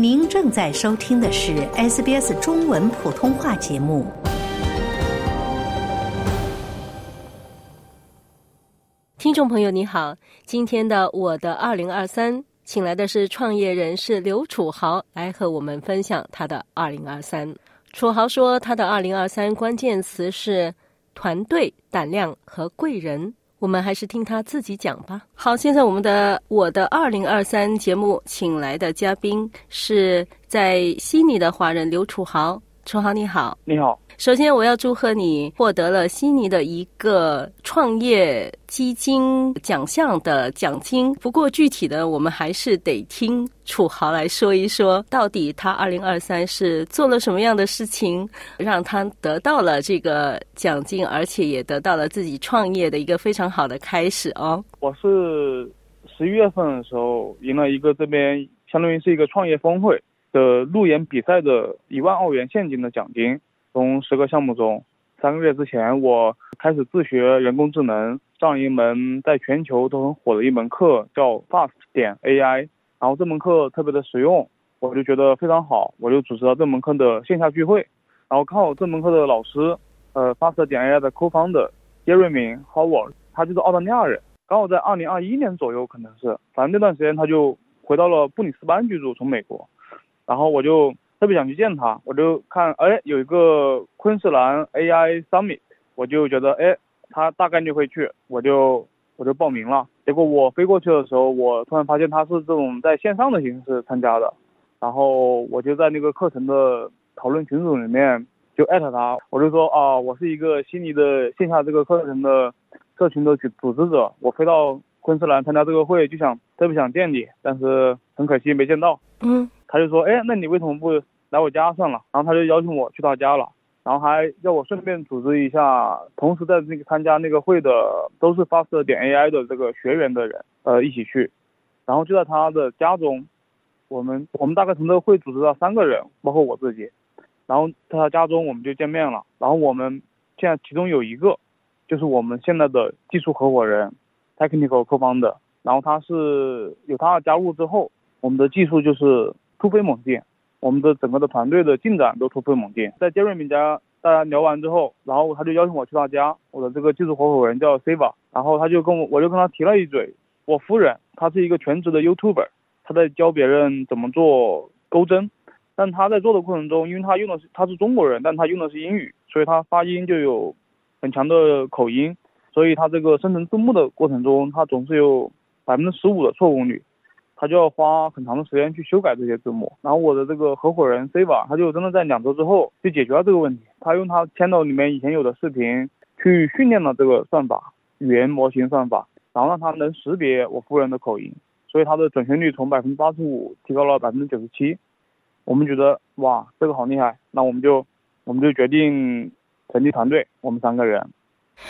您正在收听的是 SBS 中文普通话节目。听众朋友，你好，今天的我的二零二三，请来的是创业人士刘楚豪，来和我们分享他的二零二三。楚豪说，他的二零二三关键词是团队、胆量和贵人。我们还是听他自己讲吧。好，现在我们的我的二零二三节目请来的嘉宾是在悉尼的华人刘楚豪。楚豪你好，你好。首先，我要祝贺你获得了悉尼的一个创业基金奖项的奖金。不过，具体的我们还是得听楚豪来说一说，到底他二零二三是做了什么样的事情，让他得到了这个奖金，而且也得到了自己创业的一个非常好的开始哦。我是十一月份的时候赢了一个这边相当于是一个创业峰会的路演比赛的一万澳元现金的奖金。从十个项目中，三个月之前我开始自学人工智能，上一门在全球都很火的一门课，叫 Fast 点 AI。然后这门课特别的实用，我就觉得非常好，我就组织了这门课的线下聚会。然后刚好这门课的老师，呃，Fast 点 AI 的 Co-founder 杰瑞明 Howard，他就是澳大利亚人，刚好在二零二一年左右可能是，反正那段时间他就回到了布里斯班居住，从美国。然后我就。特别想去见他，我就看，哎，有一个昆士兰 AI Summit，我就觉得，哎，他大概率会去，我就我就报名了。结果我飞过去的时候，我突然发现他是这种在线上的形式参加的，然后我就在那个课程的讨论群组里面就艾特他，我就说啊，我是一个悉尼的线下这个课程的社群的组组织者，我飞到昆士兰参加这个会，就想特别想见你，但是很可惜没见到。嗯。他就说，哎，那你为什么不来我家算了？然后他就邀请我去他家了，然后还要我顺便组织一下，同时在那个参加那个会的都是发射点 AI 的这个学员的人，呃，一起去。然后就在他的家中，我们我们大概从这个会组织到三个人，包括我自己。然后在他家中我们就见面了。然后我们现在其中有一个，就是我们现在的技术合伙人，technical 偷方的。然后他是有他的加入之后，我们的技术就是。突飞猛进，我们的整个的团队的进展都突飞猛进。在杰瑞米家，大家聊完之后，然后他就邀请我去他家，我的这个技术合伙人叫 Siva，然后他就跟我，我就跟他提了一嘴，我夫人她是一个全职的 YouTuber，她在教别人怎么做钩针，但他在做的过程中，因为他用的是他是中国人，但他用的是英语，所以他发音就有很强的口音，所以他这个生成字幕的过程中，他总是有百分之十五的错误率。他就要花很长的时间去修改这些字幕，然后我的这个合伙人 C 吧，他就真的在两周之后就解决了这个问题。他用他 channel 里面以前有的视频去训练了这个算法，语言模型算法，然后让他能识别我夫人的口音，所以他的准确率从百分之八十五提高了百分之九十七。我们觉得哇，这个好厉害，那我们就我们就决定成立团队，我们三个人。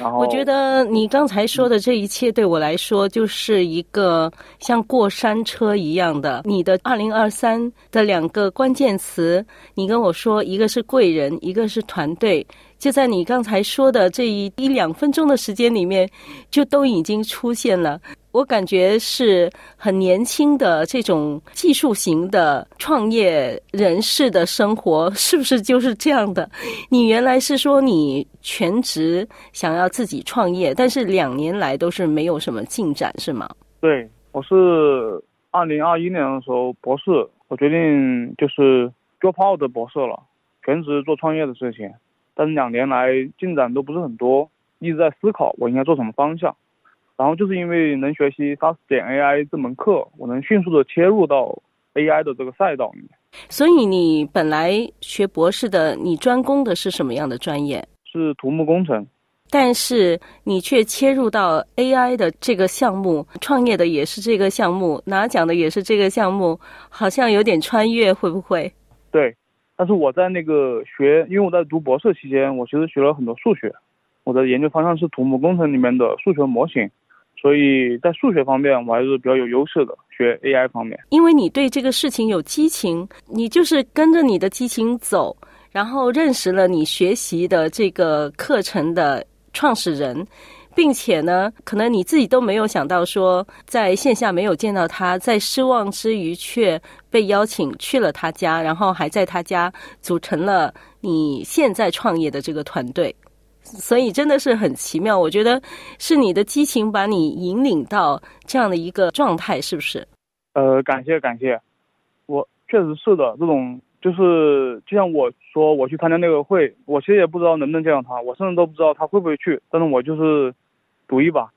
我觉得你刚才说的这一切对我来说就是一个像过山车一样的。你的二零二三的两个关键词，你跟我说，一个是贵人，一个是团队。就在你刚才说的这一一两分钟的时间里面，就都已经出现了。我感觉是很年轻的这种技术型的创业人士的生活，是不是就是这样的？你原来是说你全职想要自己创业，但是两年来都是没有什么进展，是吗？对，我是二零二一年的时候博士，我决定就是 drop out 的博士了，全职做创业的事情。但是两年来进展都不是很多，一直在思考我应该做什么方向。然后就是因为能学习 Fast 点 AI 这门课，我能迅速的切入到 AI 的这个赛道里面。所以你本来学博士的，你专攻的是什么样的专业？是土木工程。但是你却切入到 AI 的这个项目，创业的也是这个项目，拿奖的也是这个项目，好像有点穿越，会不会？对。但是我在那个学，因为我在读博士期间，我其实学了很多数学。我的研究方向是土木工程里面的数学模型，所以在数学方面我还是比较有优势的。学 AI 方面，因为你对这个事情有激情，你就是跟着你的激情走，然后认识了你学习的这个课程的创始人，并且呢，可能你自己都没有想到说，在线下没有见到他，在失望之余却被邀请去了他家，然后还在他家组成了你现在创业的这个团队。所以真的是很奇妙，我觉得是你的激情把你引领到这样的一个状态，是不是？呃，感谢感谢，我确实是的。这种就是就像我说，我去参加那个会，我其实也不知道能不能见到他，我甚至都不知道他会不会去。但是我就是赌一把，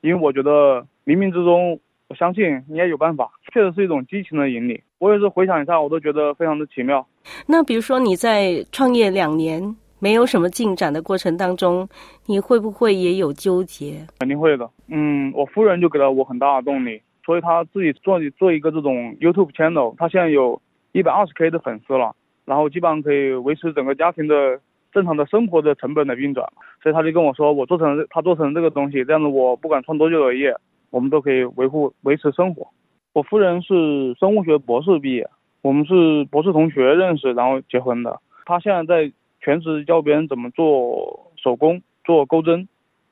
因为我觉得冥冥之中，我相信应该有办法。确实是一种激情的引领。我也是回想一下，我都觉得非常的奇妙。那比如说你在创业两年。没有什么进展的过程当中，你会不会也有纠结？肯定会的。嗯，我夫人就给了我很大的动力，所以她自己做做一个这种 YouTube channel，她现在有一百二十 K 的粉丝了，然后基本上可以维持整个家庭的正常的生活的成本的运转。所以她就跟我说，我做成她做成这个东西，这样子我不管创多久的业，我们都可以维护维持生活。我夫人是生物学博士毕业，我们是博士同学认识，然后结婚的。她现在在。全职教别人怎么做手工、做钩针、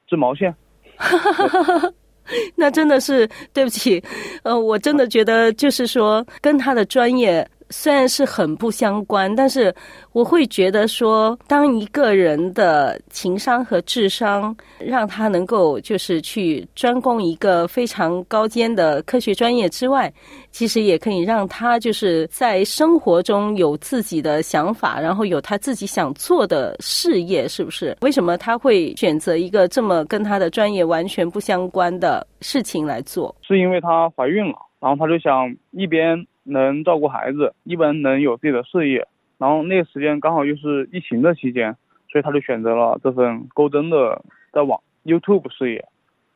织毛线，那真的是对不起，呃，我真的觉得就是说跟他的专业。虽然是很不相关，但是我会觉得说，当一个人的情商和智商让他能够就是去专攻一个非常高尖的科学专业之外，其实也可以让他就是在生活中有自己的想法，然后有他自己想做的事业，是不是？为什么他会选择一个这么跟他的专业完全不相关的事情来做？是因为她怀孕了，然后她就想一边。能照顾孩子，一般能有自己的事业，然后那个时间刚好又是疫情的期间，所以他就选择了这份钩针的在网 YouTube 事业，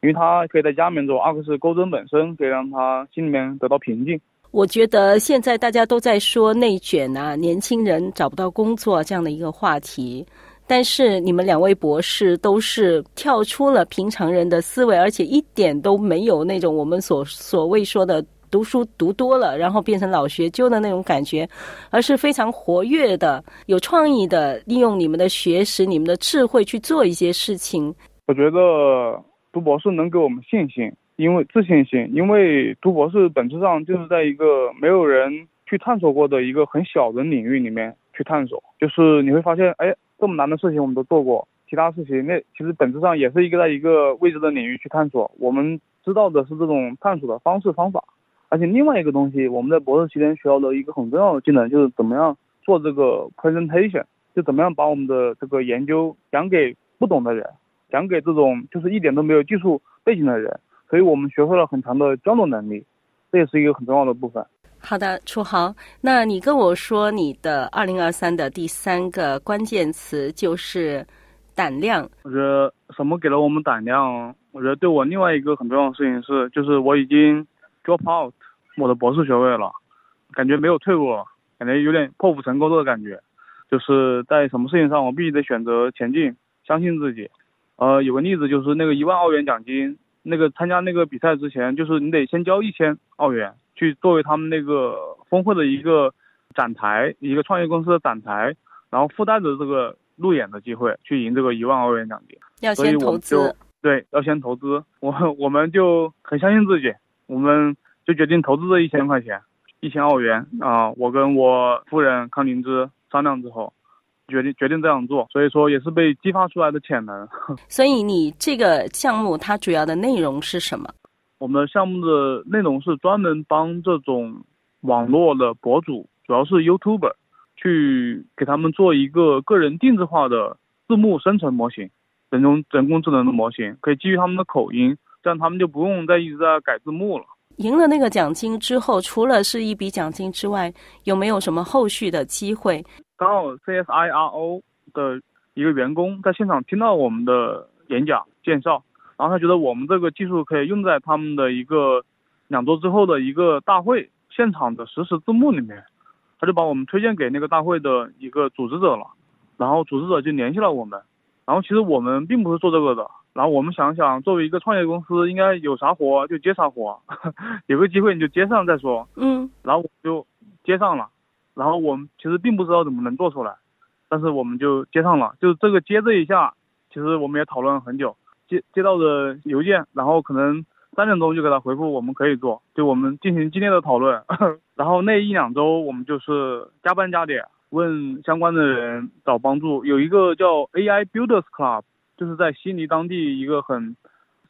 因为他可以在家里面做，二个是钩针本身可以让他心里面得到平静。我觉得现在大家都在说内卷啊，年轻人找不到工作这样的一个话题，但是你们两位博士都是跳出了平常人的思维，而且一点都没有那种我们所所谓说的。读书读多了，然后变成老学究的那种感觉，而是非常活跃的、有创意的，利用你们的学识、你们的智慧去做一些事情。我觉得读博士能给我们信心，因为自信心，因为读博士本质上就是在一个没有人去探索过的一个很小的领域里面去探索，就是你会发现，哎，这么难的事情我们都做过，其他事情那其实本质上也是一个在一个未知的领域去探索，我们知道的是这种探索的方式方法。而且另外一个东西，我们在博士期间学到的一个很重要的技能，就是怎么样做这个 presentation，就怎么样把我们的这个研究讲给不懂的人，讲给这种就是一点都没有技术背景的人。所以我们学会了很强的交流能力，这也是一个很重要的部分。好的，楚豪，那你跟我说你的二零二三的第三个关键词就是胆量。我觉得什么给了我们胆量？我觉得对我另外一个很重要的事情是，就是我已经 drop out。我的博士学位了，感觉没有退路了，感觉有点破釜沉舟的感觉。就是在什么事情上，我必须得选择前进，相信自己。呃，有个例子就是那个一万澳元奖金，那个参加那个比赛之前，就是你得先交一千澳元，去作为他们那个峰会的一个展台，一个创业公司的展台，然后附带着这个路演的机会，去赢这个一万澳元奖金。要先投资。对，要先投资。我我们就很相信自己，我们。就决定投资这一千块钱，一千澳元啊！我跟我夫人康灵芝商量之后，决定决定这样做。所以说也是被激发出来的潜能。所以你这个项目它主要的内容是什么？我们项目的内容是专门帮这种网络的博主，主要是 YouTuber，去给他们做一个个人定制化的字幕生成模型，人工人工智能的模型，可以基于他们的口音，这样他们就不用再一直在改字幕了。赢了那个奖金之后，除了是一笔奖金之外，有没有什么后续的机会？刚好 CSIRO 的一个员工在现场听到我们的演讲介绍，然后他觉得我们这个技术可以用在他们的一个两周之后的一个大会现场的实时字幕里面，他就把我们推荐给那个大会的一个组织者了，然后组织者就联系了我们，然后其实我们并不是做这个的。然后我们想想，作为一个创业公司，应该有啥活就接啥活，有个机会你就接上再说。嗯。然后我就接上了，然后我们其实并不知道怎么能做出来，但是我们就接上了。就是这个接这一下，其实我们也讨论了很久。接接到的邮件，然后可能三点钟就给他回复，我们可以做，就我们进行激烈的讨论。然后那一两周我们就是加班加点，问相关的人找帮助。有一个叫 AI Builders Club，就是在悉尼当地一个很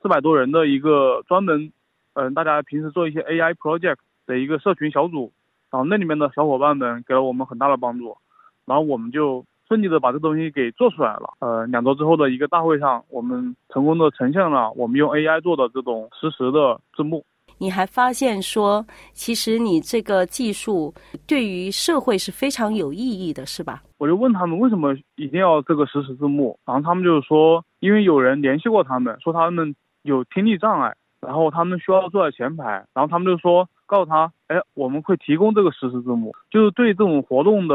四百多人的一个专门，嗯，大家平时做一些 AI project 的一个社群小组。然后那里面的小伙伴们给了我们很大的帮助，然后我们就顺利的把这东西给做出来了。呃，两周之后的一个大会上，我们成功的呈现了我们用 AI 做的这种实时的字幕。你还发现说，其实你这个技术对于社会是非常有意义的，是吧？我就问他们为什么一定要这个实时字幕，然后他们就是说，因为有人联系过他们，说他们有听力障碍，然后他们需要坐在前排，然后他们就说。告诉他，哎，我们会提供这个实时字幕，就是对这种活动的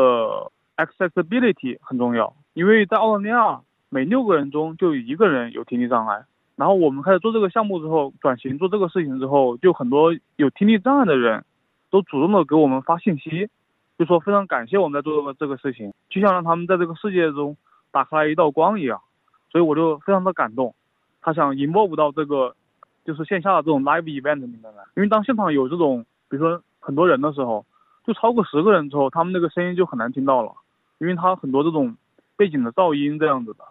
accessibility 很重要，因为在澳大利亚每六个人中就有一个人有听力障碍。然后我们开始做这个项目之后，转型做这个事情之后，就很多有听力障碍的人都主动的给我们发信息，就说非常感谢我们在做这个事情，就像让他们在这个世界中打开了一道光一样。所以我就非常的感动，他想引入到这个。就是线下的这种 live event 里面来，因为当现场有这种，比如说很多人的时候，就超过十个人之后，他们那个声音就很难听到了，因为他很多这种背景的噪音这样子的，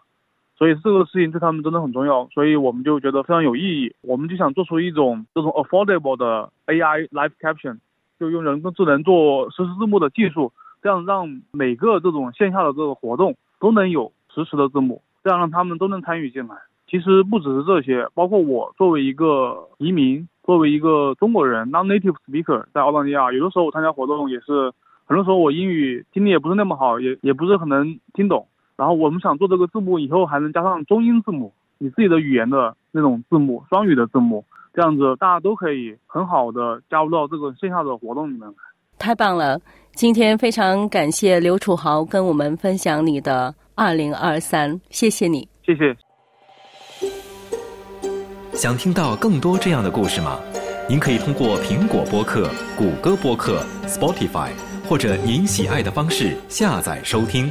所以这个事情对他们真的很重要，所以我们就觉得非常有意义，我们就想做出一种这种 affordable 的 AI live caption，就用人工智能做实时字幕的技术，这样让每个这种线下的这个活动都能有实时的字幕，这样让他们都能参与进来。其实不只是这些，包括我作为一个移民，作为一个中国人，non-native speaker，在澳大利亚，有的时候我参加活动也是，很多时候我英语听力也不是那么好，也也不是很能听懂。然后我们想做这个字幕，以后还能加上中英字幕，你自己的语言的那种字幕，双语的字幕，这样子大家都可以很好的加入到这个线下的活动里面。太棒了！今天非常感谢刘楚豪跟我们分享你的二零二三，谢谢你，谢谢。想听到更多这样的故事吗？您可以通过苹果播客、谷歌播客、Spotify，或者您喜爱的方式下载收听。